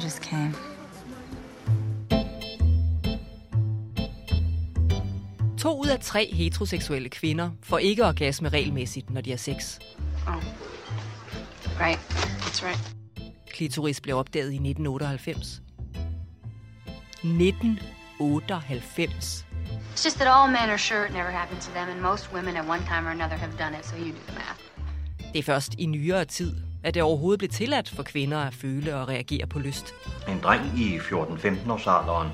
I just came. To ud af tre heteroseksuelle kvinder får ikke orgasme regelmæssigt, når de har sex. Oh. Right. That's right. Klitoris blev opdaget i 1998. 1998. It's just that all men are sure it never happened to them, and most women at one time or another have done it, so you do the math. Det er først i nyere tid, at det overhovedet blev tilladt for kvinder at føle og reagere på lyst. En dreng i 14-15 års alderen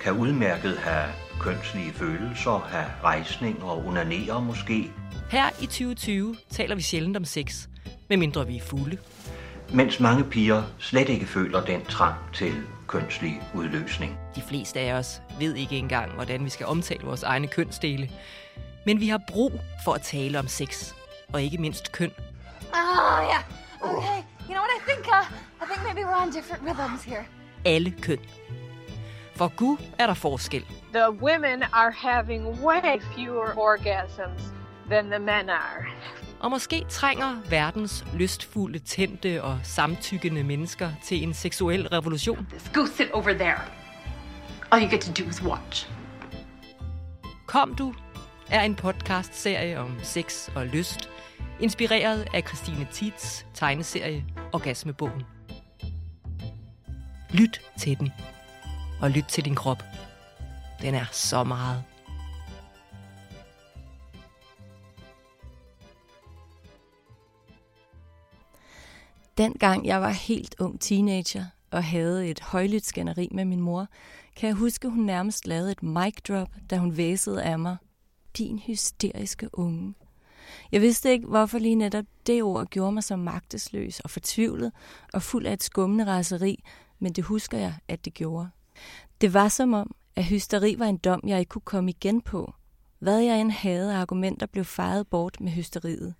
kan udmærket have kønslige følelser, have rejsning og unanere måske, Her i 2020 taler vi sjældent om sex, medmindre vi er fulde. mens mange piger slet ikke føler den trang til kønslig udløsning. De fleste af os ved ikke engang, hvordan vi skal omtale vores egne kønsdele. Men vi har brug for at tale om sex, og ikke mindst køn. Oh, yeah. Okay. You know what I think? Uh, I think maybe we're on different rhythms here. Alle køn. For Gud er der forskel. The women are having way fewer orgasms than the men are. Og måske trænger verdens lystfulde, tændte og samtykkende mennesker til en seksuel revolution. Go sit over there. All you get to do is watch. Kom du er en podcastserie om sex og lyst, inspireret af Christine Tits tegneserie Orgasmebogen. Lyt til den, og lyt til din krop. Den er så meget. Dengang jeg var helt ung teenager og havde et højlydt skænderi med min mor, kan jeg huske, hun nærmest lavede et mic drop, da hun væsede af mig. Din hysteriske unge. Jeg vidste ikke, hvorfor lige netop det ord gjorde mig så magtesløs og fortvivlet og fuld af et skummende raseri, men det husker jeg, at det gjorde. Det var som om, at hysteri var en dom, jeg ikke kunne komme igen på. Hvad jeg end havde af argumenter blev fejret bort med hysteriet.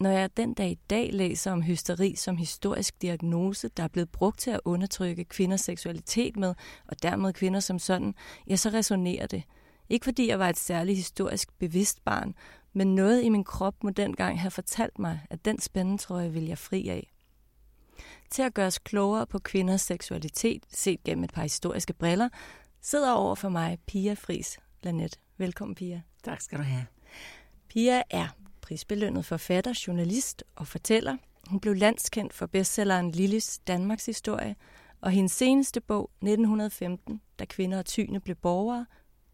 Når jeg den dag i dag læser om hysteri som historisk diagnose, der er blevet brugt til at undertrykke kvinders seksualitet med, og dermed kvinder som sådan, ja, så resonerer det. Ikke fordi jeg var et særligt historisk bevidst barn, men noget i min krop må dengang have fortalt mig, at den spændetrøje vil jeg fri af. Til at gøre os klogere på kvinders seksualitet, set gennem et par historiske briller, sidder over for mig Pia Fris Lanet. Velkommen, Pia. Tak skal du have. Pia er prisbelønnet forfatter, journalist og fortæller. Hun blev landskendt for bestselleren Lillis Danmarks historie, og hendes seneste bog, 1915, Da kvinder og tyne blev borgere,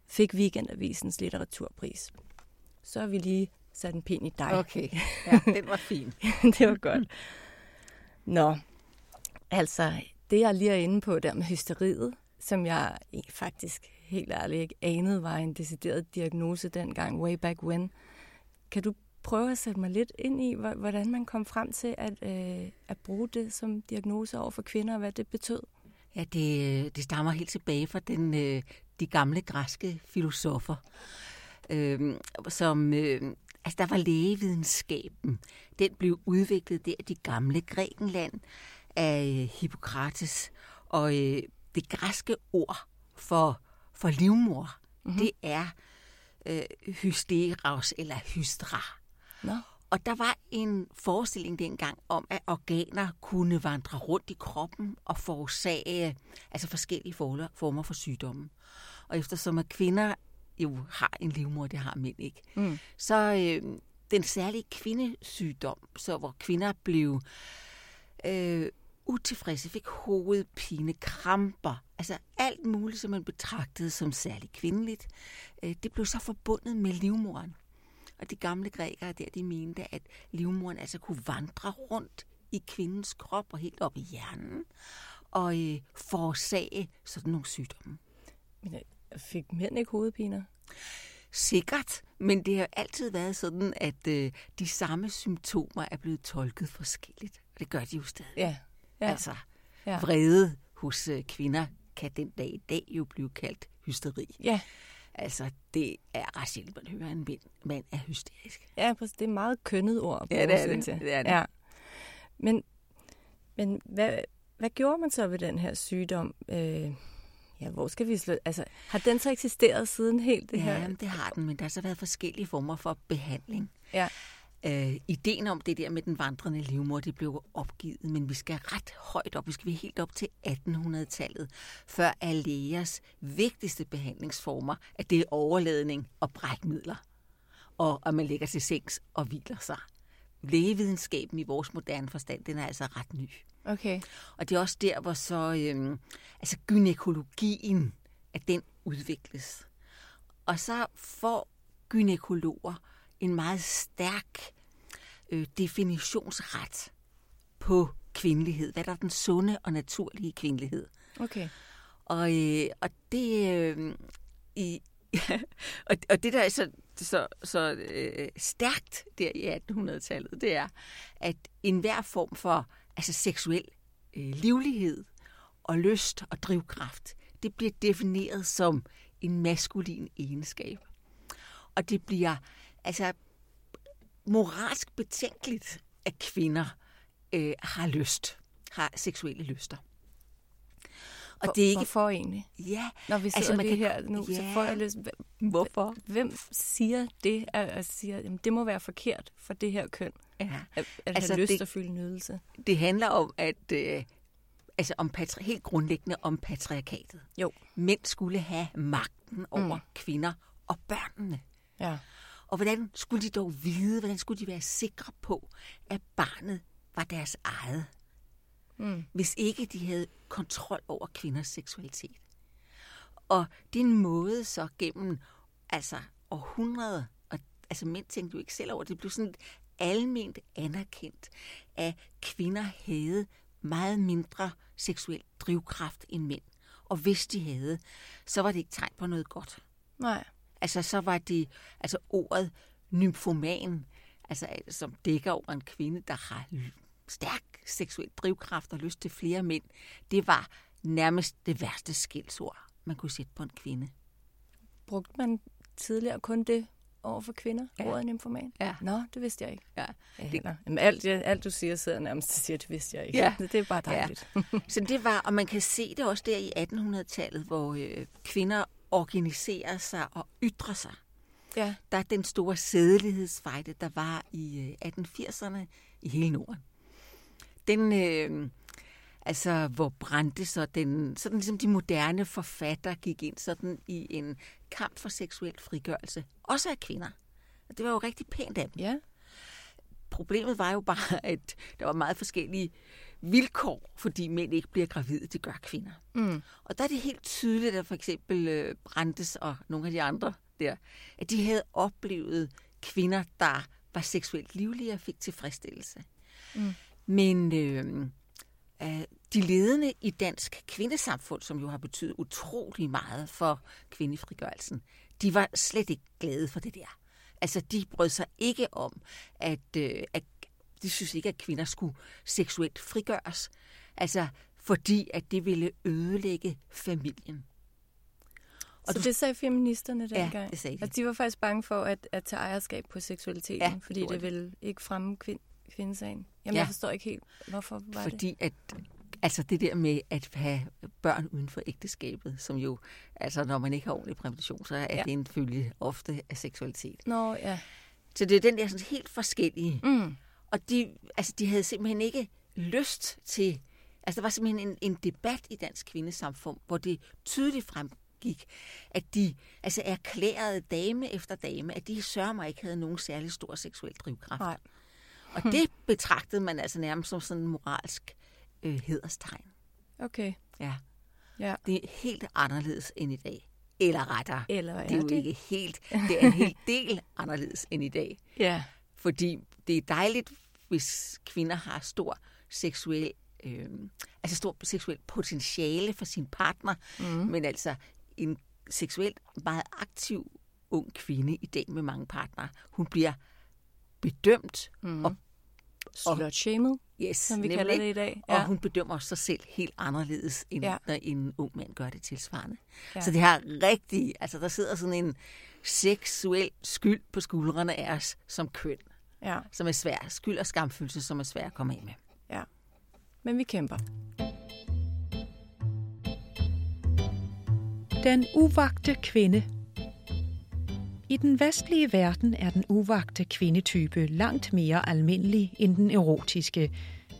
fik Weekendavisens litteraturpris. Så har vi lige sat en pind i dig. Okay, ja, den var fin. det var godt. Nå, altså, det jeg lige er inde på der med hysteriet, som jeg faktisk helt ærligt ikke anede var en decideret diagnose dengang, way back when. Kan du prøve at sætte mig lidt ind i, hvordan man kom frem til at, øh, at bruge det som diagnose over for kvinder, og hvad det betød? Ja, det, det stammer helt tilbage fra den, øh, de gamle græske filosofer, øh, som... Øh, altså, der var lægevidenskaben. Den blev udviklet der i de gamle Grækenland af Hippokrates. Og øh, det græske ord for, for livmor, mm-hmm. det er øh, hysteros eller hystra. Nå. Og der var en forestilling dengang om, at organer kunne vandre rundt i kroppen og forårsage altså forskellige former for sygdomme. Og eftersom at kvinder jo har en livmor, det har mænd ikke, mm. så øh, den særlige kvindesygdom, så hvor kvinder blev øh, utilfredse, fik hovedpine, kramper, altså alt muligt, som man betragtede som særligt kvindeligt, øh, det blev så forbundet med livmoren. Og de gamle grækere der, de mente, at livmoren altså kunne vandre rundt i kvindens krop og helt op i hjernen og øh, forårsage sådan nogle sygdomme. Men fik mænd ikke hovedpiner? Sikkert, men det har altid været sådan, at øh, de samme symptomer er blevet tolket forskelligt. Og det gør de jo stadig. Ja. ja. Altså, ja. vrede hos øh, kvinder kan den dag i dag jo blive kaldt hysteri. Ja. Altså, det er ret sjældent, man hører en mand er hysterisk. Ja, præcis. Det er meget kønnet ord. Ja, det er det. det, er det. Ja. Men, men hvad, hvad gjorde man så ved den her sygdom? Øh, ja, hvor skal vi slå? Altså, har den så eksisteret siden helt det ja, her? Ja, det har den, men der har så været forskellige former for behandling. Ja. øh, ideen om det der med den vandrende livmor, det blev opgivet, men vi skal ret højt op. Vi skal helt op til 1800-tallet, før Aleas vigtigste behandlingsformer, at det er overladning og brækmidler, og at man ligger til sengs og hviler sig. Lægevidenskaben i vores moderne forstand, den er altså ret ny. Okay. Og det er også der, hvor så øhm, altså gynekologien, at den udvikles. Og så får gynekologer en meget stærk øh, definitionsret på kvindelighed. Hvad der er den sunde og naturlige kvindelighed. Okay. Og, øh, og det øh, i, og, og det der er så, så, så øh, stærkt der i 1800-tallet, det er, at enhver form for altså seksuel øh, livlighed og lyst og drivkraft, det bliver defineret som en maskulin egenskab. Og det bliver altså moralsk betænkeligt, at kvinder øh, har lyst, har seksuelle lyster. Og For, det er ikke... Hvorfor egentlig? Ja. Når vi sidder altså, man det kan... her nu, ja. så får jeg lyst... Hvorfor? Hvem siger det, at siger, at det må være forkert for det her køn? Ja. At, at altså, have lyst det, at fylde nydelse? Det handler om, at... Øh, altså om patri- helt grundlæggende om patriarkatet. Jo. Mænd skulle have magten over mm. kvinder og børnene. Ja. Og hvordan skulle de dog vide, hvordan skulle de være sikre på, at barnet var deres eget, mm. hvis ikke de havde kontrol over kvinders seksualitet. Og det er en måde så gennem altså århundreder, og altså mænd tænkte jo ikke selv over, det blev sådan alment anerkendt, at kvinder havde meget mindre seksuel drivkraft end mænd. Og hvis de havde, så var det ikke tegn på noget godt. Nej. Altså, så var det altså ordet nymfoman, altså, som dækker over en kvinde, der har stærk seksuel drivkraft og lyst til flere mænd. Det var nærmest det værste skældsord, man kunne sætte på en kvinde. Brugte man tidligere kun det over for kvinder, ja. ordet nymfoman? Ja. Nå, det vidste jeg ikke. Ja. Det... Jamen, alt, alt, du siger, sidder nærmest og siger, det vidste jeg ikke. Ja. Det er bare dejligt. Ja. Så det var, og man kan se det også der i 1800-tallet, hvor øh, kvinder organiserer sig og ytrer sig. Ja. Der er den store sædelighedsfejde, der var i øh, 1880'erne i hele Norden. Den, øh, altså, hvor brændte så den, sådan ligesom de moderne forfatter gik ind sådan i en kamp for seksuel frigørelse, også af kvinder. Og det var jo rigtig pænt af dem. Ja. Problemet var jo bare, at der var meget forskellige vilkår, fordi mænd ikke bliver gravide, det gør kvinder. Mm. Og der er det helt tydeligt, at for eksempel øh, Brandes og nogle af de andre der, at de havde oplevet kvinder, der var seksuelt livlige og fik tilfredsstillelse. Mm. Men øh, øh, de ledende i dansk kvindesamfund, som jo har betydet utrolig meget for kvindefrigørelsen, de var slet ikke glade for det der. Altså, de brød sig ikke om, at, øh, at de synes ikke, at kvinder skulle seksuelt frigøres. Altså, fordi at det ville ødelægge familien. Og så du... det sagde feministerne dengang? Ja, det sagde de. Altså, de var faktisk bange for at, at tage ejerskab på seksualiteten, ja, fordi det, det ville ikke fremme kvind, kvindesagen. Jamen, ja. jeg forstår ikke helt, hvorfor var fordi det? at Altså det der med at have børn uden for ægteskabet, som jo, altså når man ikke har ordentlig prævention, så er ja. det en følge ofte af seksualitet. Nå, ja. Så det er den der sådan helt forskellige. Mm. Og de, altså, de havde simpelthen ikke lyst til... Altså, der var simpelthen en, en debat i dansk kvindesamfund, hvor det tydeligt fremgik, at de altså erklærede dame efter dame, at de sørger mig ikke havde nogen særlig stor seksuel drivkraft. Nej. Og det betragtede man altså nærmest som sådan en moralsk øh, hederstegn. Okay. Ja. ja. Det er helt anderledes end i dag. Eller rettere. Eller er det er jo det? ikke helt. Det er en hel del anderledes end i dag. Ja. Fordi det er dejligt, hvis kvinder har stor seksuel, øh, altså stor seksuel potentiale for sin partner, mm. men altså en seksuelt meget aktiv ung kvinde i dag med mange partnere, hun bliver bedømt mm. og Slut-shamed, yes, som vi nemlig. kalder det i dag. Ja. Og hun bedømmer sig selv helt anderledes, end Ja. når en ung mand gør det tilsvarende. Ja. Så det her rigtig, altså der sidder sådan en seksuel skyld på skuldrene af os som køn, Ja, som er svær. Skyld og skamfølelse, som er svær at komme af med. ja. Men vi kæmper. Den uvagte kvinde. I den vestlige verden er den uvagte kvindetype langt mere almindelig end den erotiske.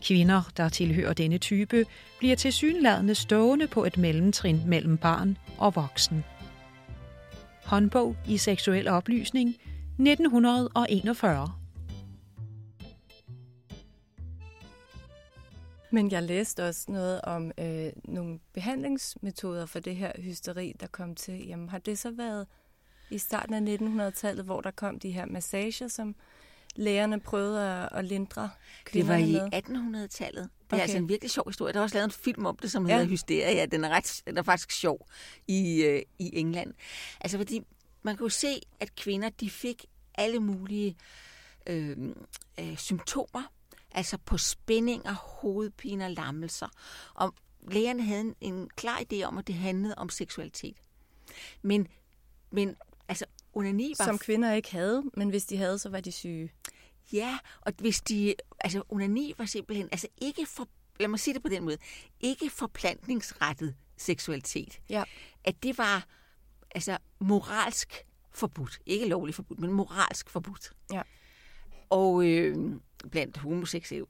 Kvinder, der tilhører denne type, bliver tilsyneladende stående på et mellemtrin mellem barn og voksen. Håndbog i seksuel oplysning 1941 Men jeg læste også noget om øh, nogle behandlingsmetoder for det her hysteri, der kom til. Jamen, har det så været i starten af 1900-tallet, hvor der kom de her massager, som lægerne prøvede at, at lindre Det var i med? 1800-tallet. Det er Okay. altså en virkelig sjov historie. Der er også lavet en film om det, som Ja. hedder Hysteria. Den er, ret, den er faktisk sjov i, øh, i England. Altså fordi man kunne se, at kvinder de fik alle mulige øh, øh, symptomer. Altså på spændinger, hovedpiner, lammelser. Og lægerne havde en, en klar idé om, at det handlede om seksualitet. Men, men onani var Som kvinder ikke havde, men hvis de havde, så var de syge. Ja, og hvis de, altså onani var simpelthen, altså ikke for, lad mig sige det på den måde, ikke forplantningsrettet seksualitet. Ja. At det var, altså moralsk forbudt. Ikke lovligt forbudt, men moralsk forbudt. Ja. Og øh, blandt homoseksuelle,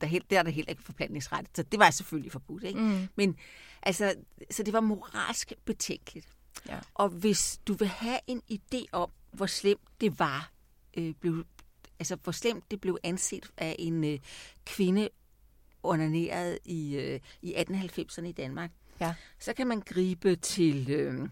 der, helt- der er der heller ikke forplantningsrettet. Så det var selvfølgelig forbudt. Ikke? Mm. Men altså, så det var moralsk betænkeligt. Ja. Og hvis du vil have en idé om, hvor slemt det var, øh, blev, altså hvor slemt det blev anset af en øh, kvinde onaneret i, øh, i 1890'erne i Danmark, Ja. så kan man gribe til øh,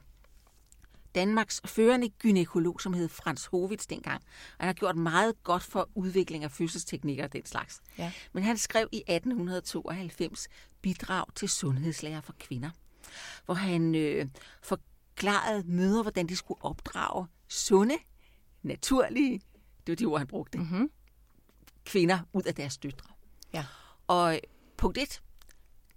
Danmarks førende gynekolog, som hed Frans Hovits dengang. Og han har gjort meget godt for udvikling af fødselsteknikker og den slags. Ja. Men han skrev i 1892 bidrag til sundhedslærer for kvinder, hvor han øh, forklarede mødre, hvordan de skulle opdrage sunde, naturlige, det var de ord, han brugte, Mm-hmm. kvinder ud af deres døtre. Ja. Og punkt et,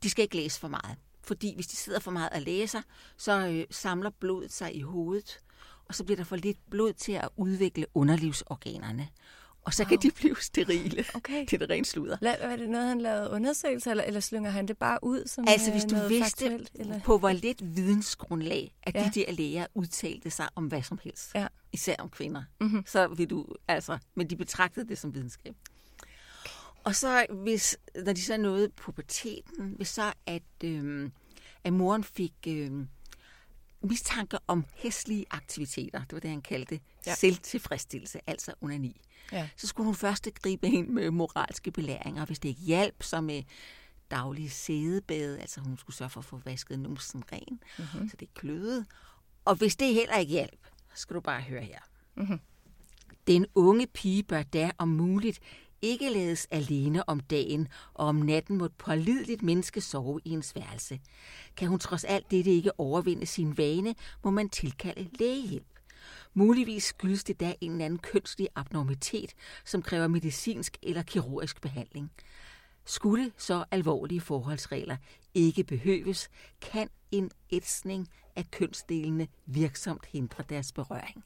de skal ikke læse for meget. Fordi hvis de sidder for meget og læser, så øh, samler blodet sig i hovedet, og så bliver der for lidt blod til at udvikle underlivsorganerne. Og så wow. kan de blive sterile. Okay. Det er det rent sludder. La- var det noget, han lavede undersøgelser, eller, eller slynger han det bare ud som Altså, øh, hvis du noget vidste, faktuelt, eller? på hvor lidt vidensgrundlag, at Ja. de der læger udtalte sig om hvad som helst, Ja. især om kvinder, Mhm. så vil du, altså, men de betragtede det som videnskab. Og så, hvis, når de så nåede puberteten, hvis så, at, øhm, at moren fik øhm, mistanke om hæslige aktiviteter, det var det, han kaldte Ja. selvtilfredsstillelse, altså onani, Ja. så skulle hun først gribe ind med moralske belæringer. Hvis det ikke hjalp, så med daglige sædebade, altså hun skulle sørge for at få vasket numsen ren, mm-hmm. så det kløede. Og hvis det heller ikke hjalp, så skal du bare høre her. Mhm. Den unge pige bør der om muligt ikke lades alene om dagen, og om natten må et pålideligt menneske sove i ens værelse. Kan hun trods alt dette ikke overvinde sin vane, må man tilkalde lægehjælp. Muligvis skyldes det da en eller anden kønslig abnormitet, som kræver medicinsk eller kirurgisk behandling. Skulle så alvorlige forholdsregler ikke behøves, kan en ætsning af kønsdelene virksomt hindre deres berøring.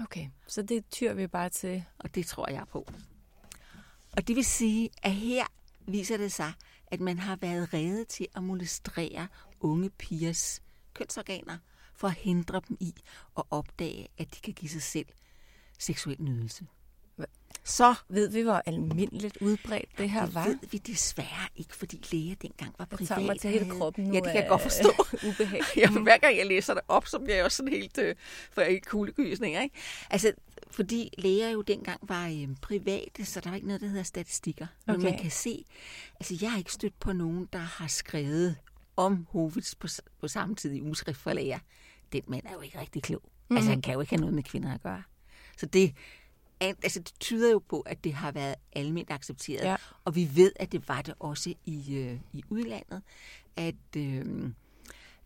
Okay, så det tyr vi bare til. Og det tror jeg på. Og det vil sige, at her viser det sig, at man har været reddet til at molestrere unge pigers kønsorganer for at hindre dem i at opdage, at de kan give sig selv seksuel nydelse. Så Ved vi, hvor almindeligt udbredt det her det var? ved vi desværre ikke, fordi læger dengang var Jeg privat. tager mig til hele kroppen nu Ja, det kan jeg godt forstå. ubehag. for hver gang jeg læser det op, så bliver jeg også sådan helt øh, for jeg kuldegysninger, ikke? Altså, fordi læger jo dengang var øh, private, så der var ikke noget, der hedder statistikker. Men Okay. man kan se, altså jeg har ikke stødt på nogen, der har skrevet om Hovits på, på samme tid i ugeskrift for læger. Den mand er jo ikke rigtig klog. Mm. Altså han kan jo ikke have noget med kvinder at gøre. Så det, altså, det tyder jo på, at det har været almindeligt accepteret. Ja. Og vi ved, at det var det også i, øh, i udlandet. At øh,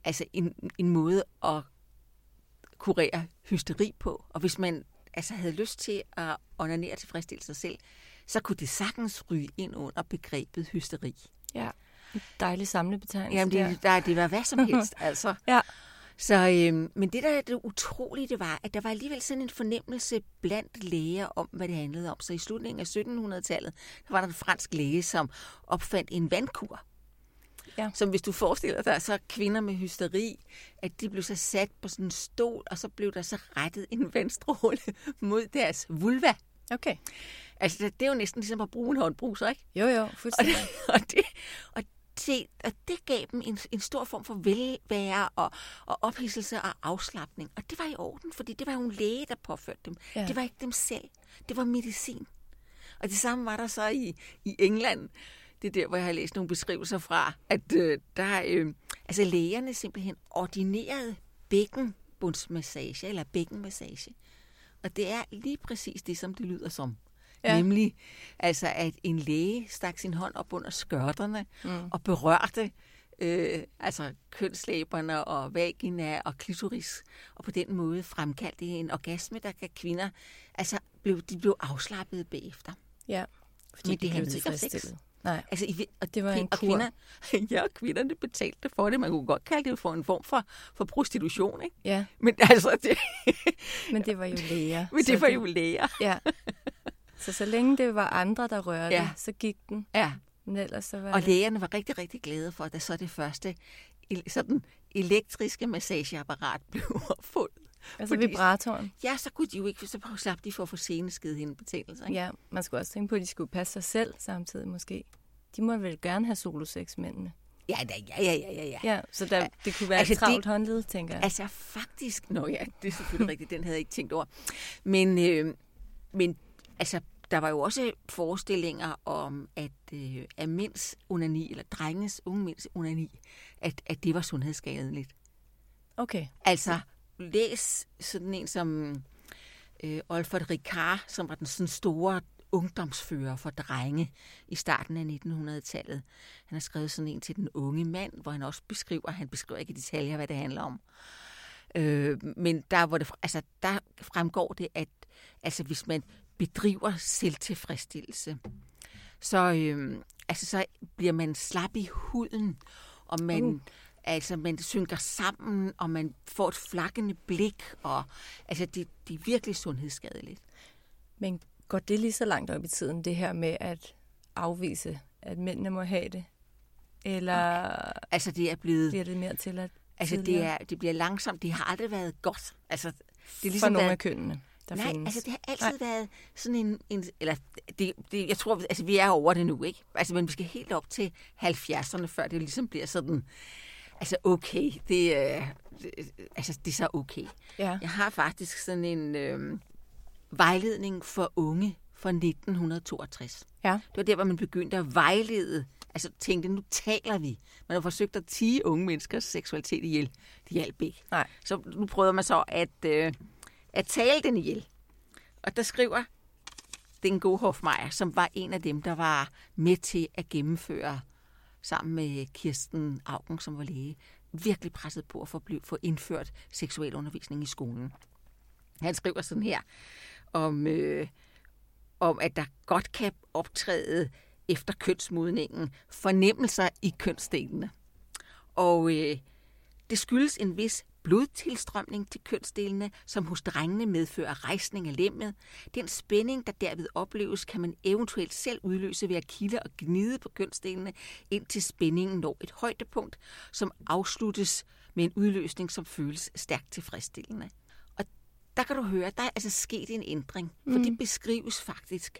altså en, en måde at kurere hysteri på. Og hvis man altså havde lyst til at onanere tilfredsstille sig selv, så kunne det sagtens ryge ind under begrebet hysteri. Ja, en dejlig samlebetegnelse Jamen, det, der, det var hvad som helst, altså. Ja. Så, øhm, men det, der er det utrolige, det var, at der var alligevel sådan en fornemmelse blandt læger om, hvad det handlede om. Så i slutningen af 1700-tallet, der var der en fransk læge, som opfandt en vandkur. Ja. Som hvis du forestiller dig, så kvinder med hysteri, at de blev så sat på sådan en stol, og så blev der så rettet en vandstråle mod deres vulva. Okay. Altså, det, er jo næsten ligesom at bruge en håndbruser, ikke? Jo, jo, Og, fuldstændig. og, det, og, det, og det gav dem en, en stor form for velvære og, og ophidselse og afslappning. Og det var i orden, fordi det var jo en læge, der påførte dem. Ja. Det var ikke dem selv. Det var medicin. Og det samme var der så i, i England. Det er der, hvor jeg har læst nogle beskrivelser fra, at øh, der øh, altså lægerne simpelthen ordinerede bækkenbundsmassage eller bækkenmassage. Og det er lige præcis det, som det lyder som. Ja. Nemlig, altså, at en læge stak sin hånd op under skørterne mm. og berørte øh, altså kønslæberne og vagina og klitoris, og på den måde fremkaldte en orgasme, der kan kvinder, altså blev, de blev afslappet bagefter. Ja, fordi Men de det handlede ikke om sex. Nej, Altså, i, og Det var en og kur. Kvinder, ja, og kvinderne betalte for det. Man kunne godt kalde det for en form for, for prostitution, ikke? ja, Men altså, det, men det var jo læger. men det var jo læger. Ja. Så så længe det var andre, der rørte, Ja. så gik den. Ja. Men ellers så var Og det... lægerne var rigtig, rigtig glade for, at da så det første sådan elektriske massageapparat blev opfundet. Altså fordi- vibratoren. Ja, så kunne de jo ikke, så slap de for at få seneskedhindebetændelser. Ikke? Ja, man skulle også tænke på, at de skulle passe sig selv samtidig måske. De må vel gerne have solosex, mændene. Ja, da, ja, ja, ja, ja, ja. Så der, det kunne være altså, et travlt det- håndled, tænker jeg. Altså faktisk, nå ja, det er selvfølgelig rigtigt, den havde jeg ikke tænkt over. Men, øh, men altså, der var jo også forestillinger om, at, øh, at mænds onani, eller drenges, unge mænds onani, at, at det var sundhedsskadeligt. Okay. Altså, læs sådan en som øh, Olfert Ricard, som var den sådan store ungdomsfører for drenge i starten af 1900-tallet. Han har skrevet sådan en til den unge mand, hvor han også beskriver, han beskriver ikke i detaljer, hvad det handler om. Øh, men der, hvor det, altså, der fremgår det, at altså, hvis man bedriver selvtilfredsstillelse, så, øh, altså, så bliver man slap i huden, og man, uh altså, man synker sammen, og man får et flakkende blik, og altså, det, det er virkelig sundhedsskadeligt. Men går det lige så langt op i tiden, det her med at afvise, at mændene må have det? Eller Altså, det er blevet... bliver det mere til at Altså, det, er, det bliver langsomt. Det har aldrig været godt. Altså, det er for ligesom nogle været, af kønnene, der Nej, findes? altså det har altid Nej. været sådan en... en eller det, det, jeg tror, altså vi er over det nu, ikke? Altså, men vi skal helt op til 70'erne, før det ligesom bliver sådan... Altså, okay, det, er, det, altså, det er så okay. Ja. Jeg har faktisk sådan en øh, vejledning for unge fra 1962. Ja. Det var der, hvor man begyndte at vejlede. Altså tænkte, nu taler vi. Man har forsøgt at tige unge menneskers seksualitet ihjel. Det hjalp ikke. Nej. Så nu prøver man så at, øh, at tale den ihjel. Og der skriver den gode Hofmeier, som var en af dem, der var med til at gennemføre sammen med Kirsten Augen, som var læge, virkelig presset på at få, få indført seksuel undervisning i skolen. Han skriver sådan her om, øh, om, at der godt kan optræde efter kønsmodningen fornemmelser i kønsdelene. Og øh, det skyldes en vis blodtilstrømning til kønsdelene, som hos drengene medfører rejsning af lemmet. Den spænding, der derved opleves, kan man eventuelt selv udløse ved at kilde og gnide på kønsdelene, indtil spændingen når et højdepunkt, som afsluttes med en udløsning, som føles stærkt tilfredsstillende. Og der kan du høre, der er altså sket en ændring, for Mm. det beskrives faktisk.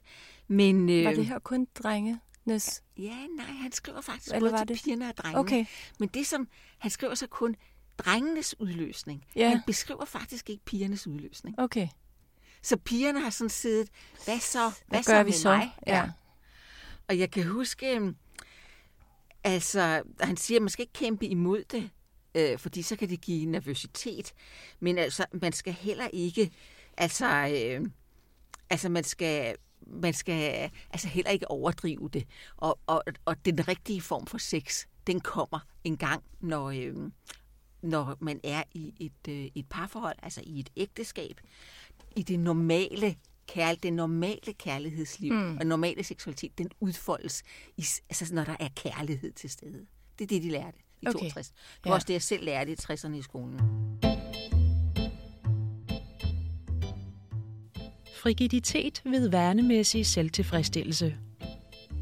Men, øh, Var det her kun drengenes? Ja, nej, han skriver faktisk Eller både til det- pigerne og drengene. Okay. Men det som, han skriver så kun drengenes udløsning. Ja. Han beskriver faktisk ikke pigernes udløsning. Okay. Så pigerne har sådan siddet, hvad så, hvad, Hvad så gør med vi så? mig? Ja. Og jeg kan huske, øhm, altså, han siger, at man skal ikke kæmpe imod det, øh, fordi så kan det give nervøsitet. Men altså, man skal heller ikke, altså, øh, altså man skal, man skal altså heller ikke overdrive det. Og, og, og den rigtige form for sex, den kommer en gang, når, øh, når man er i et, øh, et parforhold, altså i et ægteskab, i det normale kærl, det normale kærlighedsliv mm. og normale seksualitet, den udfoldes, i, altså når der er kærlighed til stede. Det er det, de lærte i Okay. 62. Det var Ja. også det, jeg selv lærte i 60'erne i skolen. Frigiditet ved værnemæssig selvtilfredsstillelse.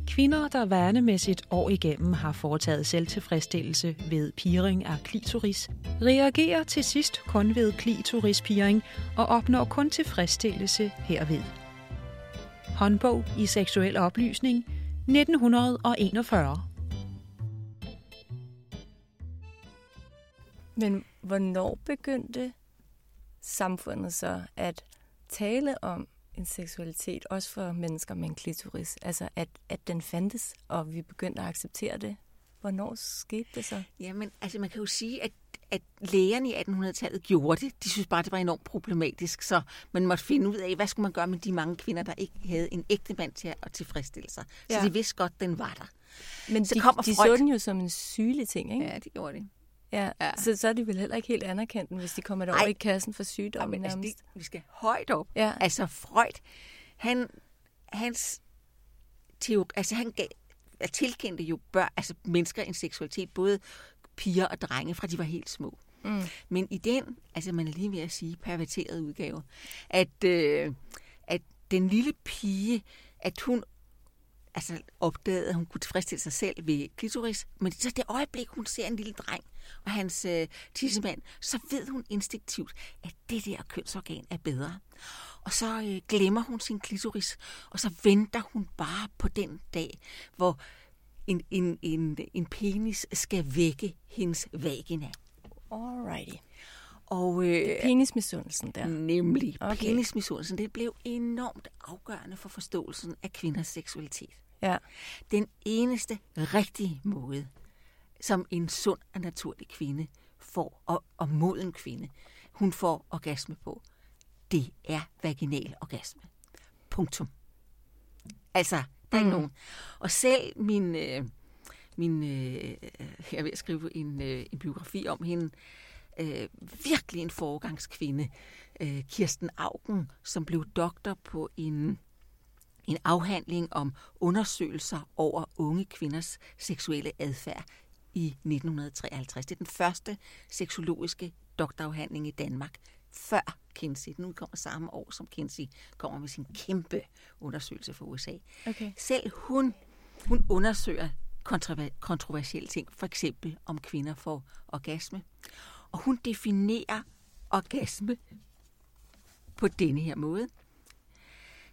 Kvinder, der vanemæssigt år igennem har foretaget selvtilfredsstillelse ved piring af klitoris, reagerer til sidst kun ved klitorispiring og opnår kun tilfredsstillelse herved. Håndbog i seksuel oplysning 1941 Men hvornår begyndte samfundet så at tale om en seksualitet, også for mennesker med en klitoris? Altså, at, at den fandtes, og vi begyndte at acceptere det. Hvornår skete det så? Jamen, altså man kan jo sige, at, at lægerne i 1800-tallet gjorde det. De synes bare, det var enormt problematisk, så man måtte finde ud af, hvad skulle man gøre med de mange kvinder, der ikke havde en ægte mand til at tilfredsstille sig. Så Ja. de vidste godt, den var der. Men Så de, kommer de Freud. så den jo som en sygelig ting, ikke? Ja, det gjorde de. Ja, Ja. Så, så er de vel heller ikke helt anerkendt, hvis de kommer derover Ej. i kassen for sygdom Jamen, altså, nærmest. det, vi skal højt op. Ja. Altså Freud, han, hans teori, altså han gav, tilkendte jo børn, altså mennesker en seksualitet, både piger og drenge, fra de var helt små. Mm. Men i den, altså man er lige ved at sige, perverterede udgave, at, øh, at den lille pige, at hun altså opdagede, at hun kunne tilfredsstille sig selv ved klitoris, men så det øjeblik, hun ser en lille dreng og hans øh, tissemand, så ved hun instinktivt, at det der kønsorgan er bedre. Og så øh, glemmer hun sin klitoris, og så venter hun bare på den dag, hvor en, en, en, en penis skal vække hendes vagina. Alrighty. Og, øh, Penismisundelsen der. Nemlig. Okay. Penismisundelsen, det blev enormt afgørende for forståelsen af kvinders seksualitet. Ja. Den eneste rigtige måde, som en sund og naturlig kvinde får, og, og moden kvinde, hun får orgasme på, det er vaginal orgasme. Punktum. Altså, der er ikke Mm. nogen. Og selv min, øh, min øh, jeg er ved at skrive en, øh, en biografi om hende, øh, virkelig en foregangskvinde, øh, Kirsten Augen, som blev doktor på en, en afhandling om undersøgelser over unge kvinders seksuelle adfærd i 1953. Det er den første seksologiske doktorafhandling i Danmark før Kinsey. Den udkommer samme år, som Kinsey kommer med sin kæmpe undersøgelse for USA. Okay. Selv hun, hun undersøger kontrover- kontroversielle ting, for eksempel om kvinder får orgasme. Og hun definerer orgasme på denne her måde.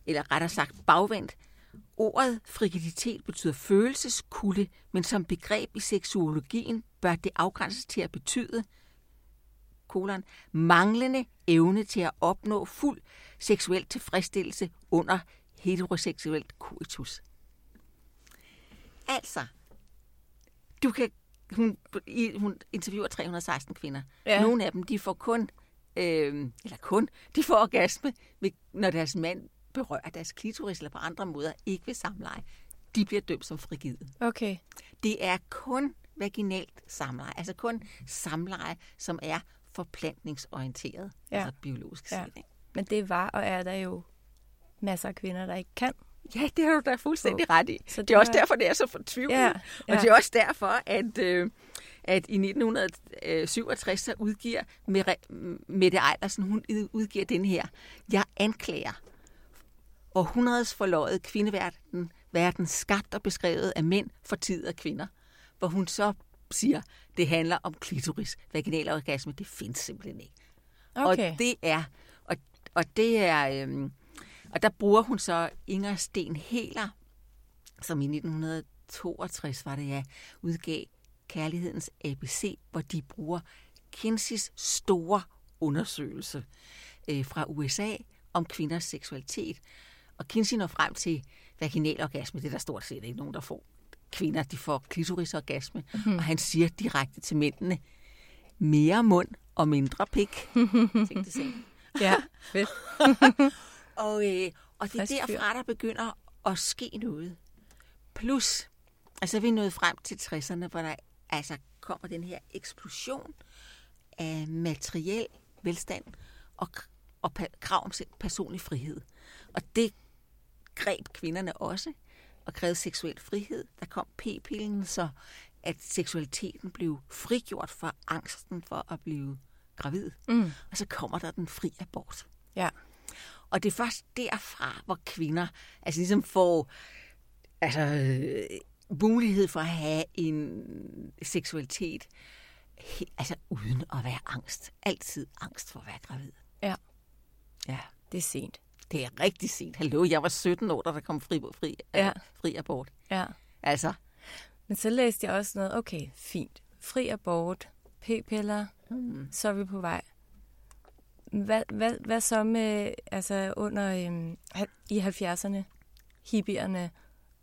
Eller rettere sagt bagvendt. Ordet frigilitet betyder følelseskulde, men som begreb i seksuologien bør det afgrænses til at betyde kolon, manglende evne til at opnå fuld seksuel tilfredsstillelse under heteroseksuelt coitus. Altså, du kan, hun, hun interviewer 316 kvinder. Ja. Nogle af dem, de får kun, øh, eller kun, de får orgasme, når deres mand berører deres klitoris, eller på andre måder ikke ved samleje. De bliver dømt som frigide. Okay. Det er kun vaginalt samleje, altså kun samleje, som er forplantningsorienteret, Ja. altså biologisk Ja. set. ikke? Men det var og er der jo masser af kvinder, der ikke kan. Ja, det har du da fuldstændig ret i. Så det, det er også var- derfor, det er så fortvivlet. Ja, Ja, ja. Og det er også derfor, at, øh, at i 1967 så udgiver Mette Ejlersen, hun udgiver den her. Jeg anklager århundredes forløjet kvindeverden, verden skabt og beskrevet af mænd for tid og kvinder. Hvor hun så siger, det handler om klitoris. Vaginal orgasme, det findes simpelthen ikke. Okay. Og det er, og, og det er, øhm, og der bruger hun så Inger Sten Heler, som i 1962 var det, ja, udgav Kærlighedens ABC, hvor de bruger Kinseys store undersøgelse øh, fra USA om kvinders seksualitet. Og Kinsey når frem til vaginal orgasme, det er der stort set ikke nogen, der får. Kvinder, de får klitorisorgasme, mm. og han siger direkte til mændene, mere mund og mindre pik. Tænk det selv. Ja, fedt. Og, øh, og det er derfra, der begynder at ske noget. Plus, altså vi er nået frem til 60'erne, hvor der altså kommer den her eksplosion af materiel velstand og, og krav om personlig frihed. Og det greb kvinderne også, og krævede seksuel frihed. Der kom p-pillen, så at seksualiteten blev frigjort fra angsten for at blive gravid. Mm. Og så kommer der den fri abort. Ja. Og det er først derfra, hvor kvinder altså ligesom får altså, øh, mulighed for at have en seksualitet, altså uden at være angst. Altid angst for at være gravid. Ja. Ja. Det er sent. Det er rigtig sent. Hallo, jeg var 17 år, da der kom fri, fri, Ja. ja. fri abort. Ja. Altså, Men så læste jeg også noget, okay, fint. Fri abort, p-piller, hmm. så er vi på vej. Hvad, hvad, hvad så med, altså under øhm, i 70'erne, hippierne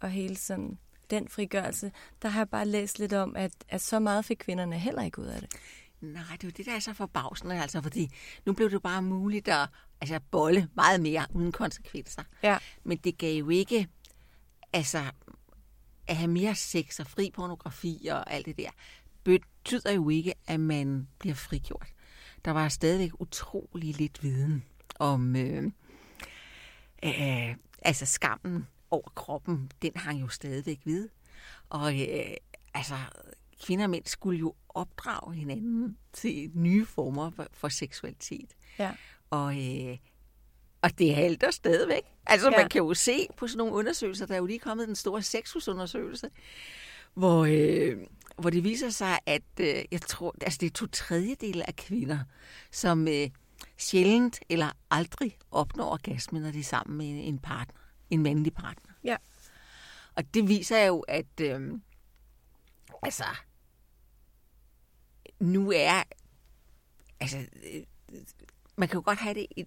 og hele sådan den frigørelse, der har jeg bare læst lidt om, at, at så meget fik kvinderne heller ikke ud af det. nej, det er jo det, der er så forbavsende, altså, fordi nu blev det bare muligt at altså, bolle meget mere uden konsekvenser. Ja. Men det gav jo ikke, altså, at have mere sex og fri pornografi og alt det der, betyder jo ikke, at man bliver frigjort. Der var stadigvæk utrolig lidt viden om, øh, øh, altså skammen over kroppen, den hang jo stadigvæk ved. Og øh, altså, kvinder og mænd skulle jo opdrage hinanden til nye former for, for seksualitet. Ja. Og, øh, og det halter stadigvæk. Altså, Ja. man kan jo se på sådan nogle undersøgelser, der er jo lige kommet den store sexusundersøgelse, hvor, øh, hvor det viser sig, at øh, jeg tror, altså det er to tredjedele af kvinder, som øh, sjældent eller aldrig opnår orgasme, når de er sammen med en partner, en mandlig partner. Ja. Og det viser jo, at øh, altså, nu er, altså, øh, man kan jo godt have det et,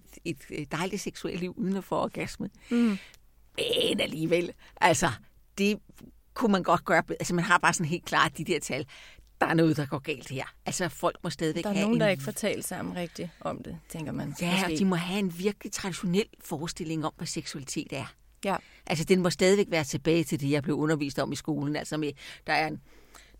et, dejligt seksuelt liv uden at få orgasme. Mm. Men alligevel, altså, det kunne man godt gøre. Altså, man har bare sådan helt klart de der tal. Der er noget, der går galt her. Altså, folk må stadigvæk Der er have nogen, en... der ikke får talt sammen rigtigt om det, tænker man. Ja, måske. og de må have en virkelig traditionel forestilling om, hvad seksualitet er. Ja. Altså, den må stadigvæk være tilbage til det, jeg blev undervist om i skolen. Altså, med, der er, en,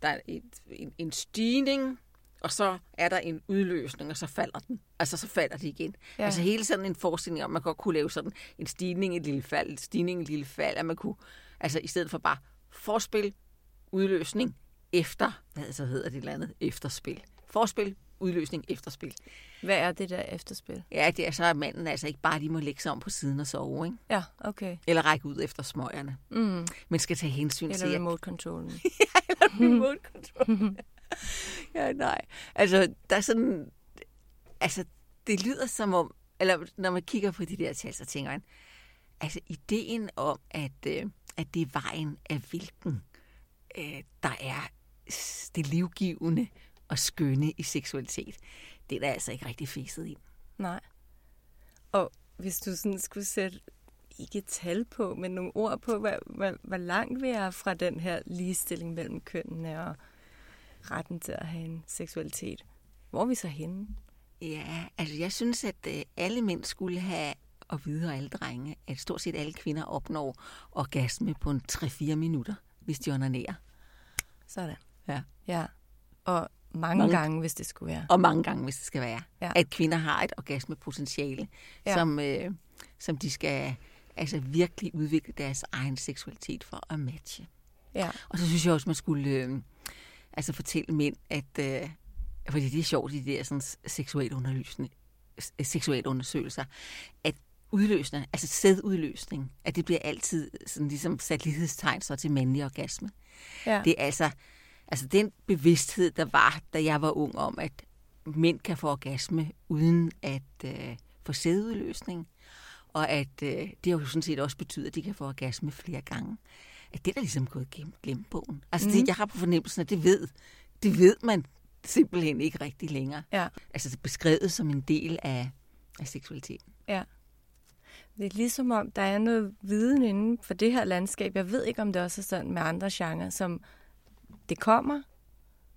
der er et, en, en stigning, og så er der en udløsning, og så falder den. Altså, så falder det igen. Ja. Ja. Altså, hele sådan en forestilling om, at man godt kunne lave sådan en stigning, et lille fald, en stigning, et lille fald, at man kunne, altså, i stedet for bare forspil, udløsning, efter, hvad så hedder det eller andet, efterspil. Forspil, udløsning, efterspil. Hvad er det der efterspil? Ja, det er så, at manden altså ikke bare lige må lægge sig om på siden og sove, ikke? Ja, okay. Eller række ud efter smøgerne. Mm. Men skal tage hensyn til... Eller at- remote controllen. eller remote control. ja, nej. Altså, der er sådan... Altså, det lyder som om... Eller når man kigger på de der tal, så tænker man... Altså, ideen om, at, øh, at det er vejen af hvilken, øh, der er det livgivende og skønne i seksualitet, det er der altså ikke rigtig fæset ind. Nej. Og hvis du sådan skulle sætte ikke tal på, men nogle ord på, hvor, hvor, hvor langt vi er fra den her ligestilling mellem kønnene og retten til at have en seksualitet. Hvor er vi så henne? Ja, altså jeg synes, at øh, alle mænd skulle have at vide, og alle drenge, at stort set alle kvinder opnår orgasme på en 3-4 minutter, hvis de onanerer. Sådan. Ja. Ja. Og mange, Mange- gange, hvis det skulle være. Og mange gange, hvis det skal være. Ja. At kvinder har et orgasmepotentiale, ja. som, øh, som de skal altså virkelig udvikle deres egen seksualitet for at matche. Ja. Og så synes jeg også, man skulle øh, altså fortælle mænd, at øh, fordi det er sjovt, de der sådan, seksuelt, underlysende, seksuelt undersøgelser, at udløsende, altså sædudløsning, at det bliver altid sådan ligesom sat lighedstegn så til mandlig orgasme. Ja. Det er altså, altså den bevidsthed, der var, da jeg var ung om, at mænd kan få orgasme uden at øh, få sædudløsning, og at øh, det jo sådan set også betyder, at de kan få orgasme flere gange. At det er da ligesom gået gennem glemmebogen. Altså, mm. Det, jeg har på fornemmelsen, at det ved, det ved man simpelthen ikke rigtig længere. Ja. Altså, det er beskrevet som en del af, af seksualiteten. Ja. Det er ligesom om, der er noget viden inden for det her landskab. Jeg ved ikke, om det også er sådan med andre genrer, som det kommer,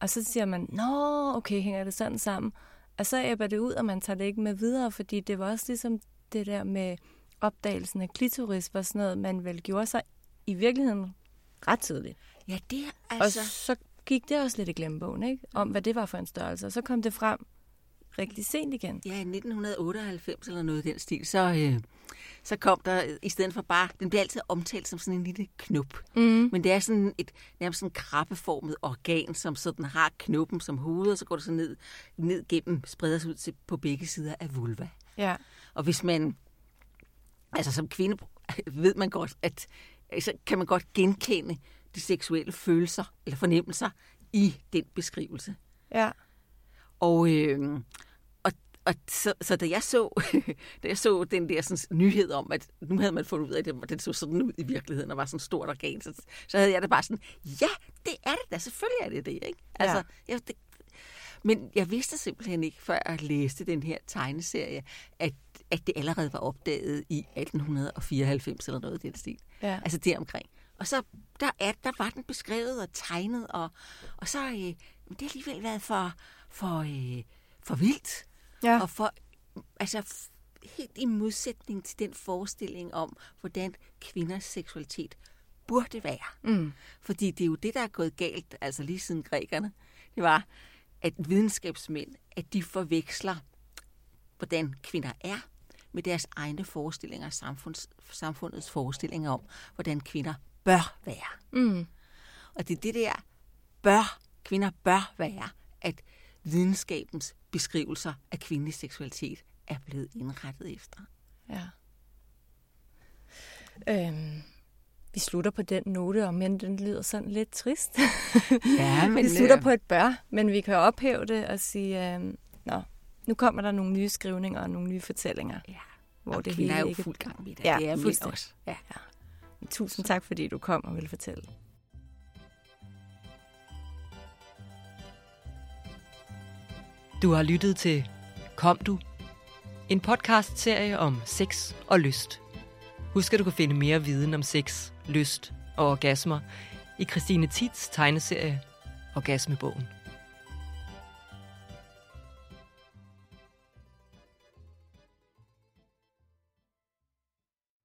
og så siger man, nå, okay, hænger det sådan sammen? Og så æbber det ud, og man tager det ikke med videre, fordi det var også ligesom det der med opdagelsen af klitoris, var sådan noget, man vel gjorde sig i virkeligheden ret tidligt. Ja, det er Altså... Og så gik det også lidt i glemmebogen, ikke? Om hvad det var for en størrelse. Og så kom det frem rigtig sent igen. Ja, i 1998 eller noget i den stil, så, øh, så kom der, i stedet for bare, den bliver altid omtalt som sådan en lille knop. Mm. Men det er sådan et nærmest sådan krabbeformet organ, som sådan har knoppen som hoved, og så går det så ned, ned gennem, spreder sig ud til, på begge sider af vulva. Ja. Og hvis man, altså som kvinde, ved man godt, at altså, kan man godt genkende de seksuelle følelser eller fornemmelser i den beskrivelse. Ja. Og, øh, og, og så, så da jeg så, da jeg så den der sådan, nyhed om, at nu havde man fundet ud af, at den, den så sådan ud i virkeligheden, og var sådan et stort organ, så, så havde jeg det bare sådan, ja, det er det da, selvfølgelig er det det, ikke? Altså, Ja. jeg, det, men jeg vidste simpelthen ikke, før jeg læste den her tegneserie, at, at det allerede var opdaget i 1894 eller noget i den stil. Ja. Altså deromkring. Og så der, er, der var den beskrevet og tegnet, og, og så øh, det har alligevel været for, for, øh, for vildt. Ja. Og for, altså helt i modsætning til den forestilling om, hvordan kvinders seksualitet burde være. Mm. Fordi det er jo det, der er gået galt, altså lige siden grækerne. Det var, at videnskabsmænd, at de forveksler, hvordan kvinder er, med deres egne forestillinger, samfunds, samfundets forestillinger om, hvordan kvinder bør være. Mm. Og det er det der, bør, kvinder bør være, at videnskabens beskrivelser af kvindelig seksualitet er blevet indrettet efter. Ja. Øhm, vi slutter på den note, og men den lyder sådan lidt trist. Ja, men, vi slutter øh, på et bør, men vi kan ophæve det og sige, øhm, nå, nu kommer der nogle nye skrivninger og nogle nye fortællinger. Ja. Hvor og det hele er jo ikke... fuld gang med det. Ja, det er fuldstændig. også. Ja. Tusind tak, fordi du kom og ville fortælle. Du har lyttet til Kom du? En podcast-serie om sex og lyst. Husk, at du kan finde mere viden om sex, lyst og orgasmer i Christine Tits tegneserie Orgasmebogen.